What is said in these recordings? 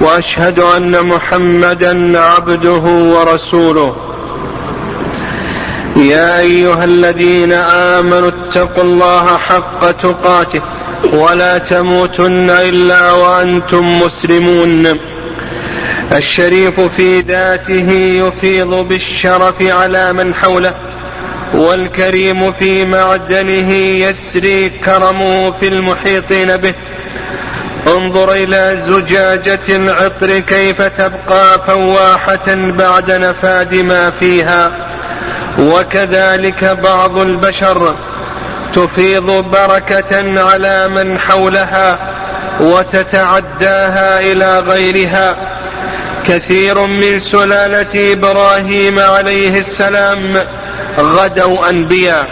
وأشهد أن محمدا عبده ورسوله. يا أيها الذين آمنوا اتقوا الله حق تقاته ولا تموتن إلا وأنتم مسلمون. الشريف في ذاته يفيض بالشرف على من حوله والكريم في معدنه يسري كرمه في المحيطين به. انظر إلى زجاجة العطر كيف تبقى فواحة بعد نفاد ما فيها. وكذلك بعض البشر تفيض بركة على من حولها وتتعداها إلى غيرها. كثير من سلالة إبراهيم عليه السلام غدوا أنبياء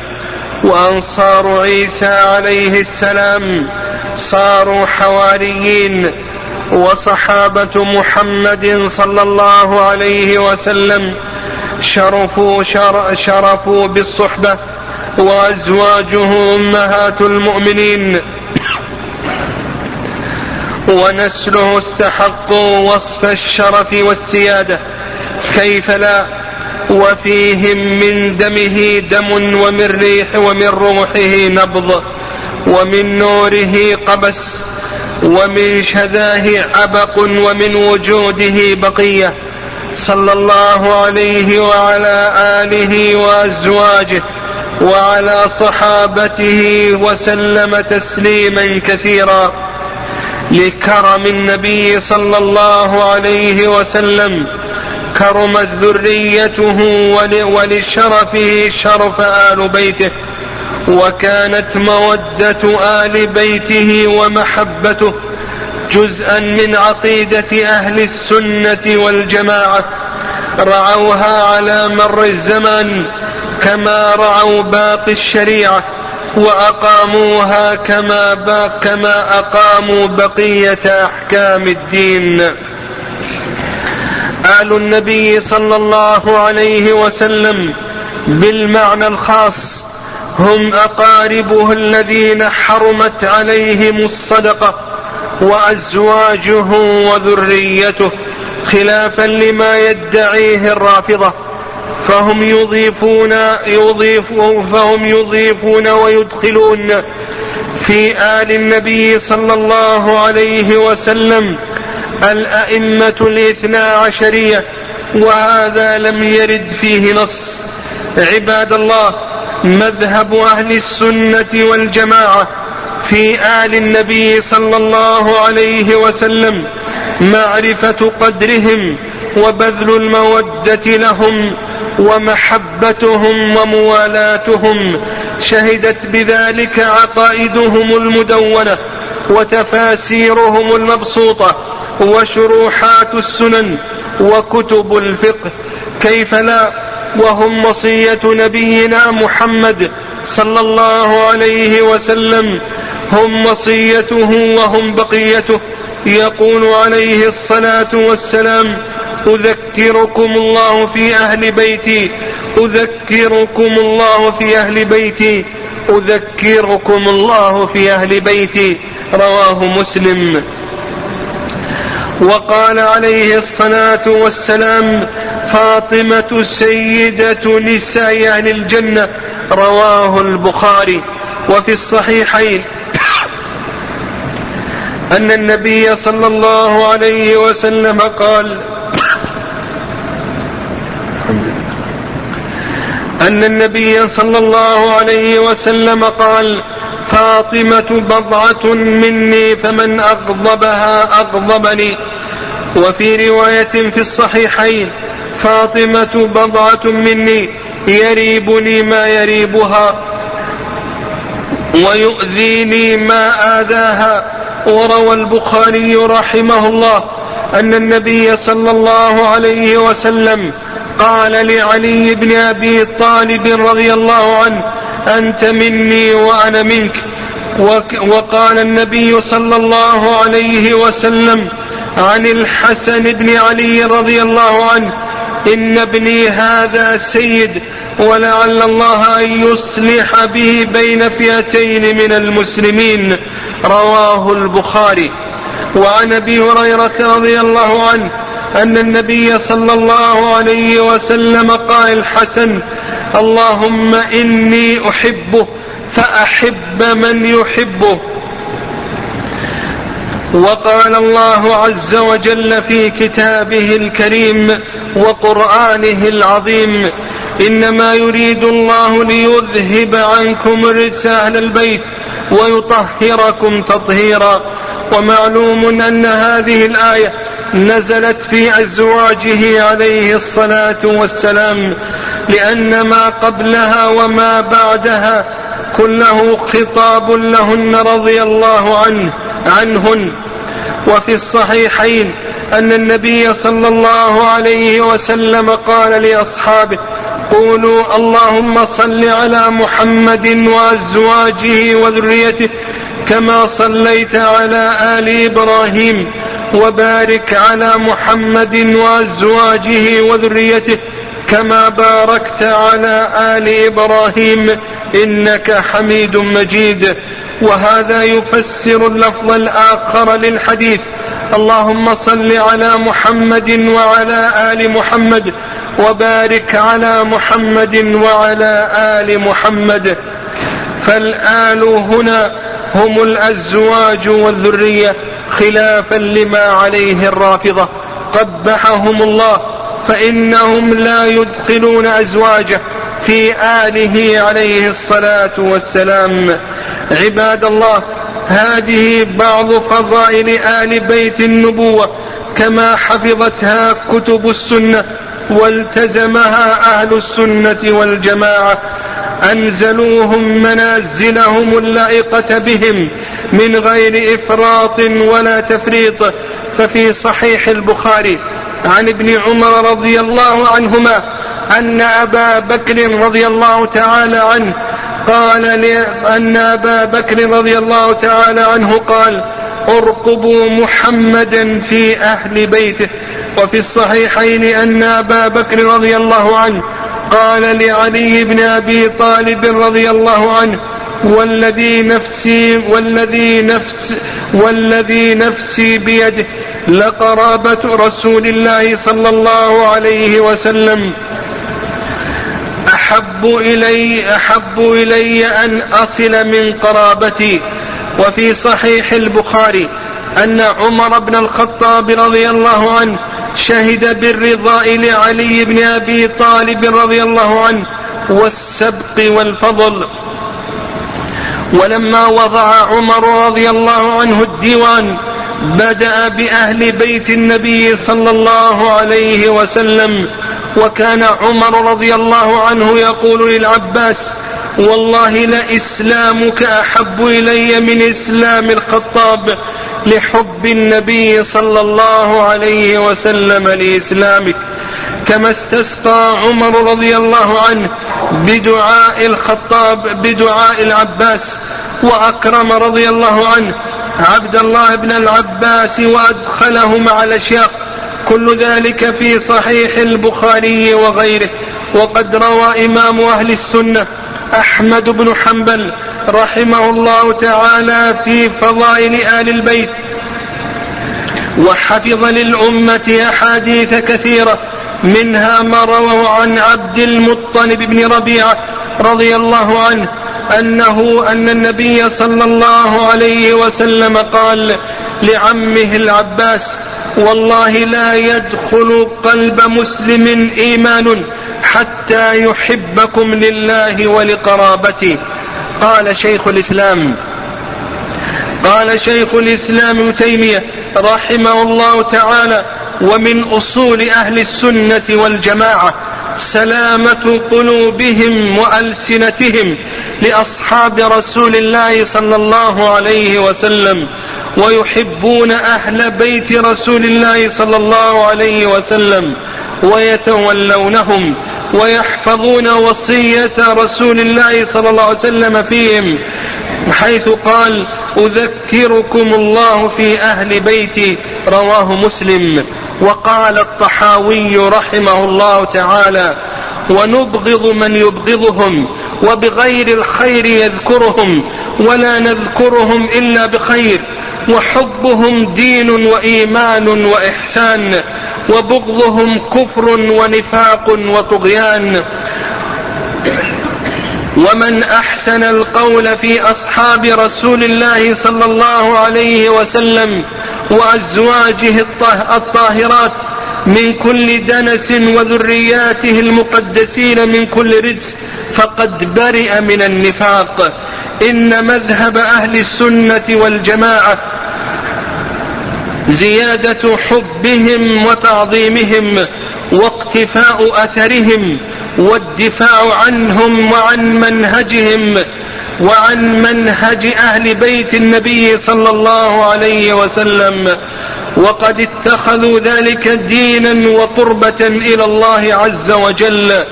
وأنصار عيسى عليه السلام صاروا حواريين وصحابة محمد صلى الله عليه وسلم شرفوا شر شرفوا بالصحبة وأزواجه أمهات المؤمنين. ونسله استحقوا وصف الشرف والسيادة. كيف لا؟ وفيهم من دمه دم ومن ريح ومن روحه نبض. ومن نوره قبس ومن شذاه عبق ومن وجوده بقية. صلى الله عليه وعلى آله وأزواجه وعلى صحابته وسلم تسليما كثيرا. لكرم النبي صلى الله عليه وسلم كرمت ذريته ولشرفه شرف آل بيته. وكانت مودة آل بيته ومحبته جزءا من عقيدة أهل السنة والجماعة. رعوها على مر الزمان كما رعوا باقي الشريعة وأقاموها كما كما أقاموا بقية أحكام الدين. آل النبي صلى الله عليه وسلم بالمعنى الخاص هم أقاربه الذين حرمت عليهم الصدقة وأزواجه وذريته خلافا لما يدعيه الرافضة. فهم يضيفون يضيفون فهم يضيفون ويدخلون في آل النبي صلى الله عليه وسلم الأئمة الاثنا عشرية وهذا لم يرد فيه نص. عباد الله مذهب أهل السنة والجماعة في آل النبي صلى الله عليه وسلم معرفة قدرهم وبذل المودة لهم ومحبتهم وموالاتهم شهدت بذلك عقائدهم المدونة وتفاسيرهم المبسوطة وشروحات السنن وكتب الفقه كيف لا وهم وصية نبينا محمد صلى الله عليه وسلم. هم وصيته وهم بقيته. يقول عليه الصلاة والسلام أذكركم الله في أهل بيتي. أذكركم الله في أهل بيتي. أذكركم الله في أهل بيتي. رواه مسلم. وقال عليه الصلاة والسلام فاطمة سيدة نساء أهل الجنة رواه البخاري. وفي الصحيحين أن النبي صلى الله عليه وسلم قال أن النبي صلى الله عليه وسلم قال فاطمة بضعة مني فمن أغضبها أغضبني. وفي رواية في الصحيحين فاطمة بضعة مني يريبني ما يريبها ويؤذيني ما آذاها. وروى البخاري رحمه الله أن النبي صلى الله عليه وسلم قال لعلي بن أبي طالب رضي الله عنه أنت مني وأنا منك. وقال النبي صلى الله عليه وسلم عن الحسن بن علي رضي الله عنه إن ابني هذا سيد ولعل الله أن يصلح به بين فئتين من المسلمين. رواه البخاري. وعن أبي هريرة رضي الله عنه أن النبي صلى الله عليه وسلم قال الحسن اللهم إني أحبه فأحب من يحبه. وقال الله عز وجل في كتابه الكريم وقرآنه العظيم إنما يريد الله ليذهب عنكم الرجس أهل البيت ويطهركم تطهيرا. ومعلوم أن هذه الآية نزلت في أزواجه عليه الصلاة والسلام لأن ما قبلها وما بعدها كله خطاب لهن رضي الله عنه. عنهن. وفي الصحيحين أن النبي صلى الله عليه وسلم قال لأصحابه قولوا اللهم صل على محمد وأزواجه وذريته كما صليت على آل إبراهيم وبارك على محمد وأزواجه وذريته كما باركت على آل إبراهيم إنك حميد مجيد. وهذا يفسر اللفظ الآخر للحديث. اللهم صل على محمد وعلى آل محمد وبارك على محمد وعلى آل محمد. فالآل هنا هم الأزواج والذرية خلافا لما عليه الرافضة. قبحهم الله فإنهم لا يدخلون أزواجه. في آله عليه الصلاة والسلام. عباد الله هذه بعض فضائل آل بيت النبوة كما حفظتها كتب السنة والتزمها أهل السنة والجماعة. أنزلوهم منازلهم اللائقة بهم من غير إفراط ولا تفريط. ففي صحيح البخاري عن ابن عمر رضي الله عنهما أن أبا بكر رضي الله تعالى عنه قال أن أبا بكر رضي الله تعالى عنه قال ارقبوا محمدا في أهل بيته. وفي الصحيحين أن أبا بكر رضي الله عنه قال لعلي بن أبي طالب رضي الله عنه والذي نفسي والذي نفس والذي نفسي بيده لقرابة رسول الله صلى الله عليه وسلم. أحب إلي أحب إلي أن أصل من قرابتي. وفي صحيح البخاري أن عمر بن الخطاب رضي الله عنه شهد بالرضاء لعلي بن أبي طالب رضي الله عنه والسبق والفضل. ولما وضع عمر رضي الله عنه الديوان بدأ بأهل بيت النبي صلى الله عليه وسلم وكان عمر رضي الله عنه يقول للعباس والله لإسلامك أحب إلي من إسلام الخطاب لحب النبي صلى الله عليه وسلم لإسلامك. كما استسقى عمر رضي الله عنه بدعاء الخطاب بدعاء العباس وأكرم رضي الله عنه عبد الله بن العباس وأدخله مع الأشياق. كل ذلك في صحيح البخاري وغيره. وقد روى إمام أهل السنة أحمد بن حنبل رحمه الله تعالى في فضائل آل البيت. وحفظ للأمة أحاديث كثيرة منها ما رووا عن عبد المطلب بن ربيعة رضي الله عنه أنه أن النبي صلى الله عليه وسلم قال لعمه العباس والله لا يدخل قلب مسلم إيمان حتى يحبكم لله ولقرابته. قال شيخ الإسلام قال شيخ الإسلام ابن تيمية رحمه الله تعالى ومن أصول أهل السنة والجماعة سلامة قلوبهم وألسنتهم لأصحاب رسول الله صلى الله عليه وسلم ويحبون أهل بيت رسول الله صلى الله عليه وسلم ويتولونهم ويحفظون وصية رسول الله صلى الله عليه وسلم فيهم حيث قال أذكركم الله في أهل بيتي رواه مسلم. وقال الطحاوي رحمه الله تعالى ونبغض من يبغضهم وبغير الخير يذكرهم ولا نذكرهم إلا بخير. وحبهم دين وإيمان وإحسان وبغضهم كفر ونفاق وطغيان. ومن أحسن القول في أصحاب رسول الله صلى الله عليه وسلم وأزواجه الطاهرات من كل دنس وذرياته المقدسين من كل رجس فقد برئ من النفاق. إن مذهب أهل السنة والجماعة زيادة حبهم وتعظيمهم واقتفاء أثرهم والدفاع عنهم وعن منهجهم وعن منهج أهل بيت النبي صلى الله عليه وسلم. وقد اتخذوا ذلك دينا وقربة إلى الله عز وجل.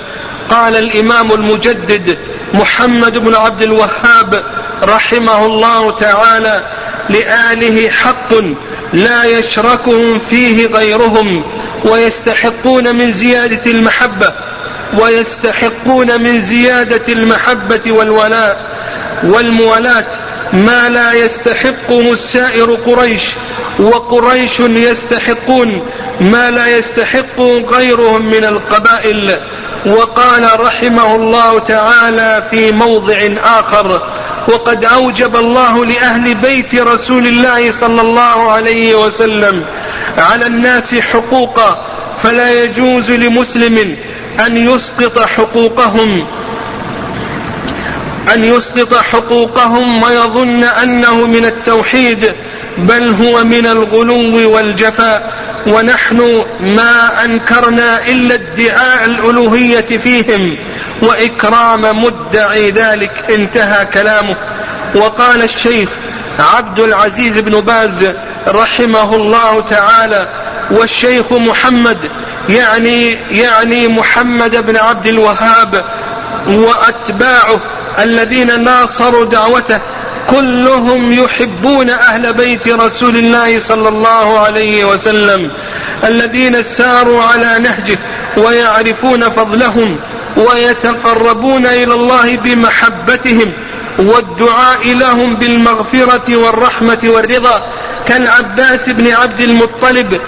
قال الإمام المجدد محمد بن عبد الوهاب رحمه الله تعالى لآله حق لا يشركهم فيه غيرهم ويستحقون من زيادة المحبة ويستحقون من زيادة المحبة والولاء والموالاة. ما لا يستحقه سائر قريش وقريش يستحقون. ما لا يستحقه غيرهم من القبائل. وقال رحمه الله تعالى في موضع آخر وقد أوجب الله لأهل بيت رسول الله صلى الله عليه وسلم على الناس حقوقا فلا يجوز لمسلم أن يسقط حقوقهم أن يسقط حقوقهم ويظن أنه من التوحيد بل هو من الغلو والجفاء. ونحن ما أنكرنا إلا ادعاء الألوهية فيهم وإكرام مدعي ذلك انتهى كلامه. وقال الشيخ عبد العزيز بن باز رحمه الله تعالى والشيخ محمد يعني يعني محمد بن عبد الوهاب وأتباعه الذين ناصروا دعوته كلهم يحبون أهل بيت رسول الله صلى الله عليه وسلم الذين ساروا على نهجه ويعرفون فضلهم ويتقربون إلى الله بمحبتهم والدعاء لهم بالمغفرة والرحمة والرضا. كالعباس بن عبد المطلب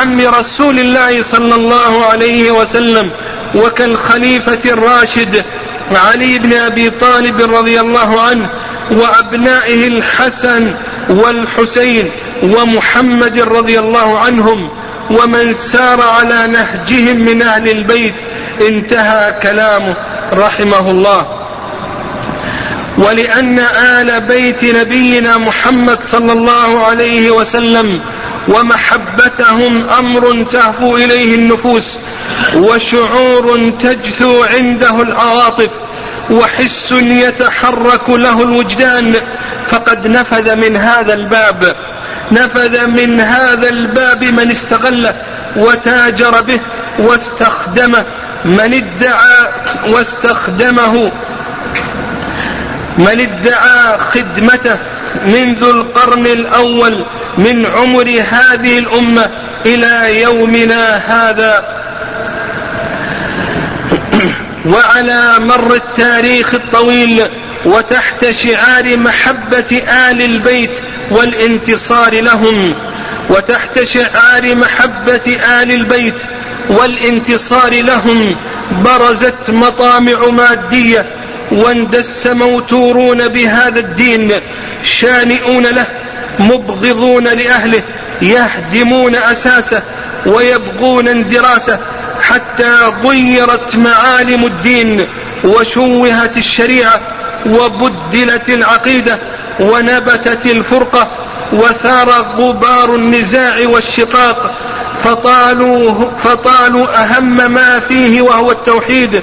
عم رسول الله صلى الله عليه وسلم وكالخليفة الراشد علي بن أبي طالب رضي الله عنه وأبنائه الحسن والحسين ومحمد رضي الله عنهم ومن سار على نهجهم من أهل البيت انتهى كلامه رحمه الله ولأن آل بيت نبينا محمد صلى الله عليه وسلم ومحبتهم أمر تهفو إليه النفوس وشعور تجثو عنده العواطف وحس يتحرك له الوجدان فقد نفذ من هذا الباب نفذ من هذا الباب من استغله وتاجر به واستخدمه من ادعى واستخدمه من ادعى خدمته منذ القرن الأول من عمر هذه الأمة إلى يومنا هذا. وعلى مر التاريخ الطويل وتحت شعار محبة آل البيت والانتصار لهم وتحت شعار محبة آل البيت والانتصار لهم برزت مطامع مادية واندس موتورون بهذا الدين شانئون له مبغضون لأهله يهدمون أساسه ويبغون اندراسه حتى غيرت معالم الدين وشوهت الشريعة وبدلت العقيدة ونبتت الفرقة وثار غبار النزاع والشقاق فطالوا فطالوا أهم ما فيه وهو التوحيد.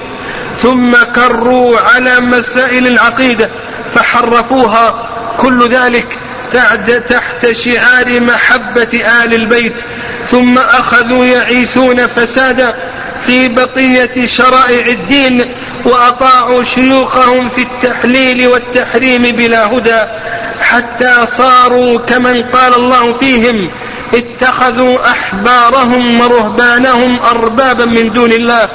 ثم كروا على مسائل العقيدة فحرفوها. كل ذلك تحت شعار محبة آل البيت. ثم أخذوا يعيثون فسادا في بقية شرائع الدين وأطاعوا شيوخهم في التحليل والتحريم بلا هدى. حتى صاروا كمن قال الله فيهم اتخذوا أحبارهم ورهبانهم أربابا من دون الله.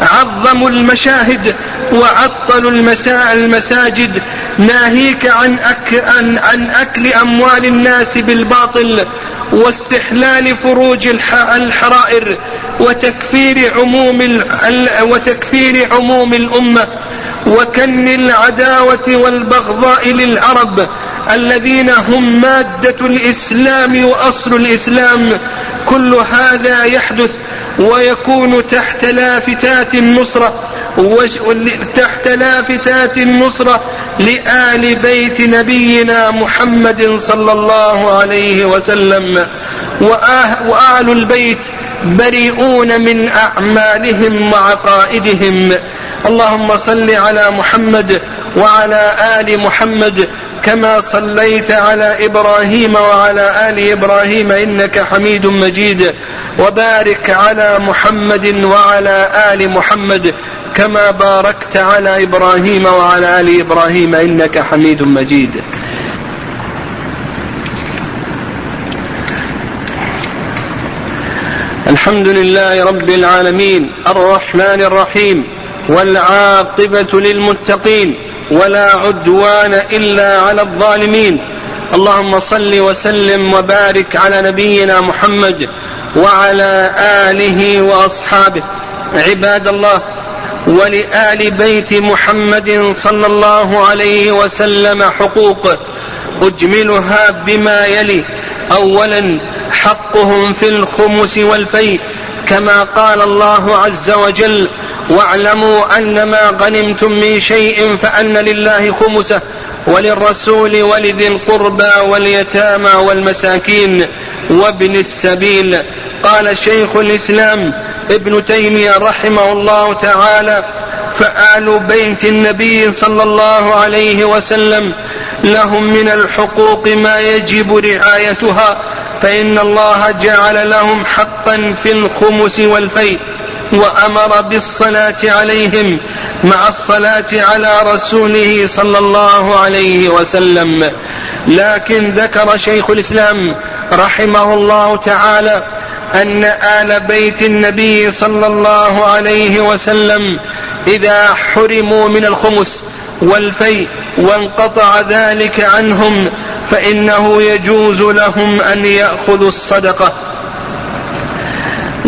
عظموا المشاهد وعطلوا المساجد. ناهيك عن, أك عن, عن أكل أموال الناس بالباطل واستحلال فروج الحرائر وتكفير عموم وتكفير عموم الأمة وكن العداوة والبغضاء للعرب الذين هم مادة الإسلام وأصل الإسلام. كل هذا يحدث ويكون تحت لافتات النصرة تحت لافتات النصرة لآل بيت نبينا محمد صلى الله عليه وسلم. وآل البيت بريئون من أعمالهم وعقائدهم اللهم صل على محمد وعلى آل محمد كما صليت على إبراهيم وعلى آل إبراهيم إنك حميد مجيد وبارك على محمد وعلى آل محمد كما باركت على إبراهيم وعلى آل إبراهيم إنك حميد مجيد. الحمد لله رب العالمين الرحمن الرحيم والعاقبة للمتقين ولا عدوان إلا على الظالمين. اللهم صل وسلم وبارك على نبينا محمد وعلى آله وأصحابه. عباد الله ولآل بيت محمد صلى الله عليه وسلم حقوق أجملها بما يلي. أولا حقهم في الخمس والفيء كما قال الله عز وجل واعلموا أن ما غنمتم من شيء فأن لله خمسه وللرسول ولذي القربى واليتامى والمساكين وابن السبيل. قال شيخ الإسلام ابن تيمية رحمه الله تعالى فآل بيت النبي صلى الله عليه وسلم لهم من الحقوق ما يجب رعايتها فإن الله جعل لهم حقا في الخمس والفيء وأمر بالصلاة عليهم مع الصلاة على رسوله صلى الله عليه وسلم. لكن ذكر شيخ الإسلام رحمه الله تعالى أن آل بيت النبي صلى الله عليه وسلم إذا حرموا من الخمس والفيء وانقطع ذلك عنهم فإنه يجوز لهم أن يأخذوا الصدقة.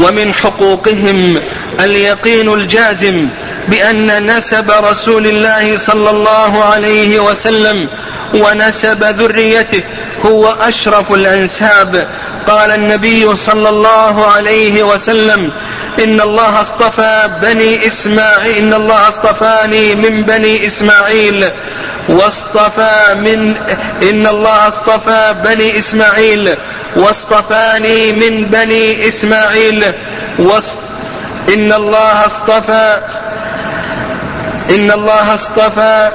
ومن حقوقهم اليقين الجازم بأن نسب رسول الله صلى الله عليه وسلم ونسب ذريته هو أشرف الأنساب. قال النبي صلى الله عليه وسلم إن الله اصطفى بني إسماعيل إن الله اصطفاني من بني إسماعيل. واصطفى من إن الله اصطفى بني إسماعيل. واصطفاني من بني إسماعيل. إن الله اصطفى إن الله اصطفى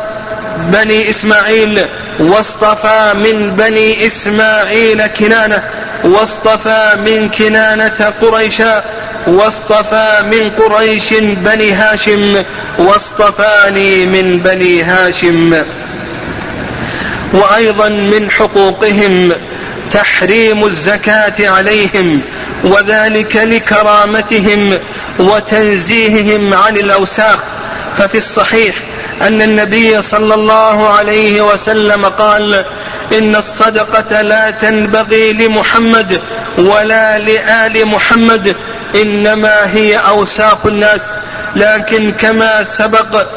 بني إسماعيل. واصطفى من بني إسماعيل كنانة. واصطفى من كنانة قريشا. واصطفى من قريش بني هاشم. واصطفاني من بني هاشم. وأيضا من حقوقهم. تحريم الزكاة عليهم وذلك لكرامتهم وتنزيههم عن الأوساخ. ففي الصحيح أن النبي صلى الله عليه وسلم قال إن الصدقة لا تنبغي لمحمد ولا لآل محمد إنما هي أوساخ الناس. لكن كما سبق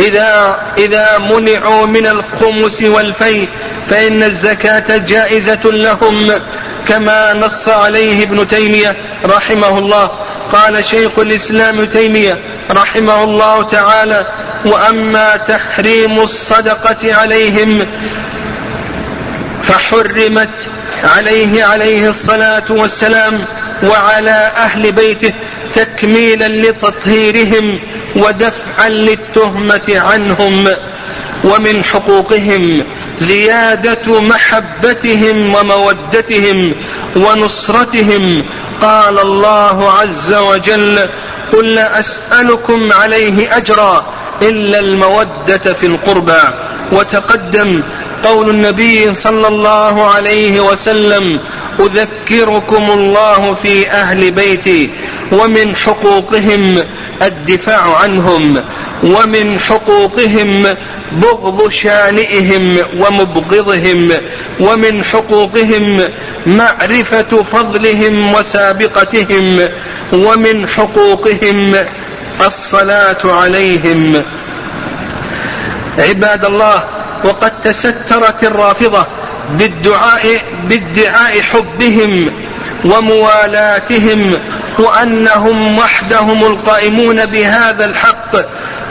إذا إذا منعوا من الخمس والفيء فإن الزكاة جائزة لهم كما نص عليه ابن تيمية رحمه الله. قال شيخ الإسلام تيمية رحمه الله تعالى وأما تحريم الصدقة عليهم فحرمت عليه عليه الصلاة والسلام وعلى أهل بيته تكميلا لتطهيرهم ودفعا للتهمة عنهم ومن حقوقهم. زيادة محبتهم ومودتهم ونصرتهم. قال الله عز وجل قل لا أسألكم عليه أجرا إلا المودة في القربى. وتقدم قول النبي صلى الله عليه وسلم أذكركم الله في أهل بيتي. ومن حقوقهم الدفاع عنهم ومن حقوقهم بغض شانئهم ومبغضهم ومن حقوقهم معرفة فضلهم وسابقتهم ومن حقوقهم الصلاة عليهم. عباد الله وقد تسترت الرافضة بالدعاء بادعاء حبهم وموالاتهم وأنهم وحدهم القائمون بهذا الحق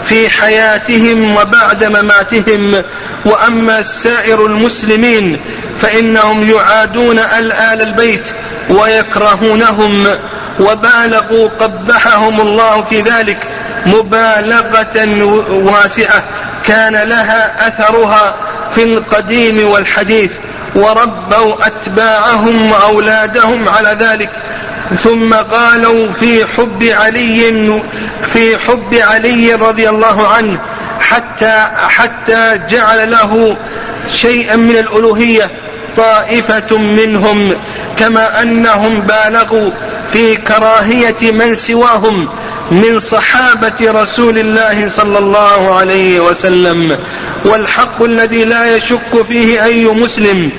في حياتهم وبعد مماتهم. وأما سائر المسلمين فإنهم يعادون الال البيت ويكرهونهم. وبالغوا قبحهم الله في ذلك مبالغة واسعة. كان لها أثرها في القديم والحديث. وربوا أتباعهم وأولادهم على ذلك. ثم قالوا في حب علي في حب علي رضي الله عنه حتى حتى جعل له شيئا من الألوهية طائفة منهم كما أنهم بالغوا في كراهية من سواهم من صحابة رسول الله صلى الله عليه وسلم. والحق الذي لا يشك فيه أي مسلم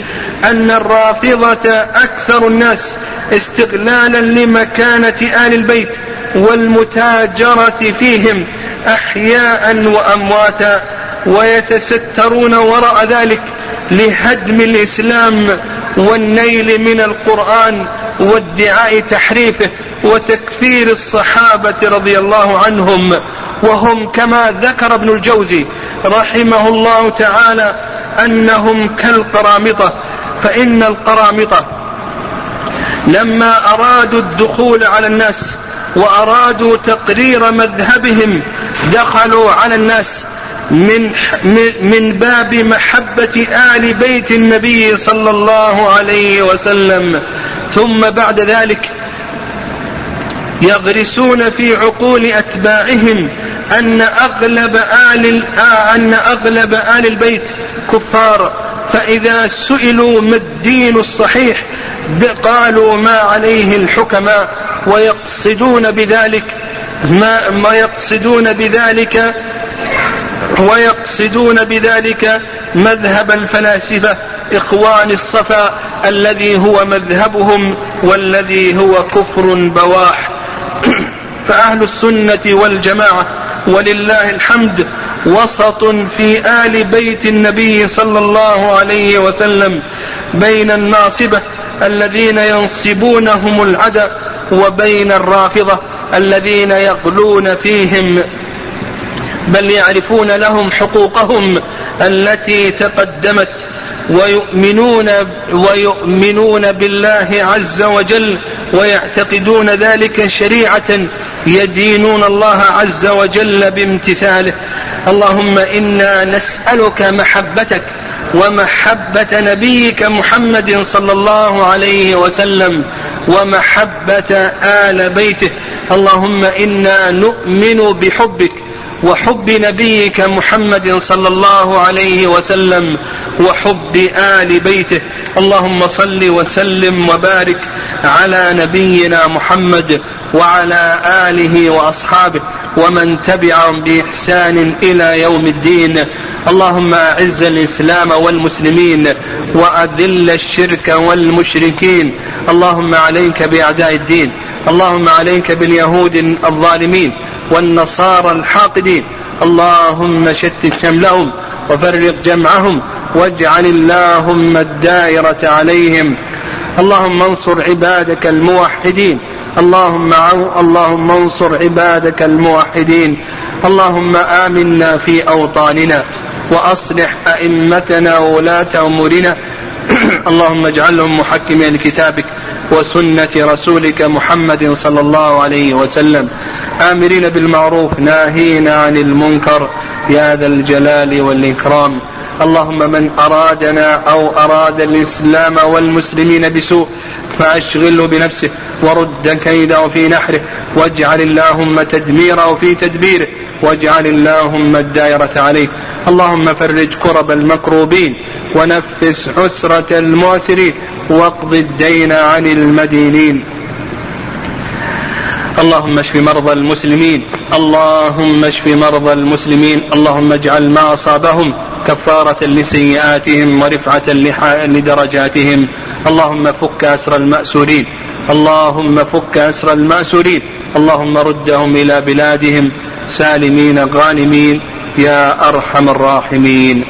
أن الرافضة أكثر الناس استغلالا لمكانة آل البيت والمتاجرة فيهم أحياء وأمواتا ويتسترون وراء ذلك لهدم الإسلام والنيل من القرآن وادعاء تحريفه وتكفير الصحابة رضي الله عنهم. وهم كما ذكر ابن الجوزي رحمه الله تعالى أنهم كالقرامطة فإن القرامطة لما أرادوا الدخول على الناس وأرادوا تقرير مذهبهم دخلوا على الناس من من باب محبة آل بيت النبي صلى الله عليه وسلم. ثم بعد ذلك يغرسون في عقول أتباعهم أن أغلب آل أن أغلب آل البيت كفار. فإذا سئلوا ما الدين الصحيح قالوا ما عليه الحكماء ويقصدون بذلك ما, ما يقصدون بذلك ويقصدون بذلك مذهب الفلاسفة إخوان الصفا الذي هو مذهبهم والذي هو كفر بواح. فأهل السنة والجماعة ولله الحمد وسط في آل بيت النبي صلى الله عليه وسلم بين الناصبة الذين ينصبونهم العدى وبين الرافضة الذين يغلون فيهم. بل يعرفون لهم حقوقهم التي تقدمت. ويؤمنون ويؤمنون بالله عز وجل ويعتقدون ذلك شريعة يدينون الله عز وجل بامتثاله. اللهم إنا نسألك محبتك ومحبة نبيك محمد صلى الله عليه وسلم ومحبة آل بيته. اللهم إنا نؤمن بحبك وحب نبيك محمد صلى الله عليه وسلم وحب آل بيته. اللهم صل وسلم وبارك على نبينا محمد وعلى آله وأصحابه ومن تبعهم بإحسان إلى يوم الدين. اللهم أعز الإسلام والمسلمين وأذل الشرك والمشركين. اللهم عليك بأعداء الدين. اللهم عليك باليهود الظالمين. والنصارى الحاقدين. اللهم شتت شملهم وفرق جمعهم واجعل اللهم الدائرة عليهم. اللهم انصر عبادك الموحدين. اللهم اللهم انصر عبادك الموحدين. اللهم آمنا في أوطاننا وأصلح أئمتنا وولاة أمورنا. اللهم اجعلهم محكمين لكتابك. وسنة رسولك محمد صلى الله عليه وسلم. آمرين بالمعروف ناهين عن المنكر. يا ذا الجلال والإكرام. اللهم من أرادنا أو أراد الإسلام والمسلمين بسوء فأشغله بنفسه ورد كيده في نحره واجعل اللهم تدميره في تدبيره واجعل اللهم الدائرة عليه. اللهم فرج كرب المكروبين ونفس حسرة المعسرين واقض الدين عن المدينين. اللهم اشف مرضى المسلمين. اللهم اشف مرضى المسلمين. اللهم اجعل ما أصابهم كفارة لسيئاتهم ورفعة لدرجاتهم. اللهم فك أسر المأسورين. اللهم فك أسر المأسورين. اللهم ردهم إلى بلادهم. سالمين غانمين. يا أرحم الراحمين.